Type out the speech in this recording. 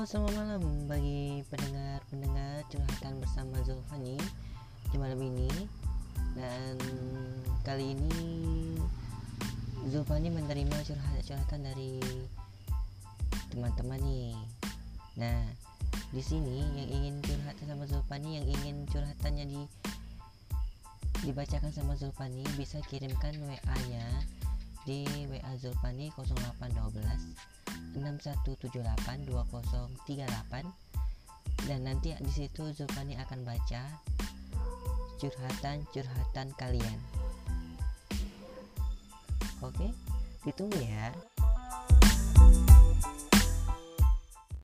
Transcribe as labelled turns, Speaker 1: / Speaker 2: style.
Speaker 1: selamat malam bagi pendengar-pendengar curhatan bersama Zulfani di malam ini dan kali ini Zulfani menerima curhatan-curhatan dari teman-teman nih. Nah, di sini yang ingin curhat sama Zulfani yang ingin curhatannya di dibacakan sama Zulfani bisa kirimkan WA-nya di WA Zulfani 0812 61782038 dan nanti di situ Zulfani akan baca curhatan-curhatan kalian. Oke, ditunggu ya.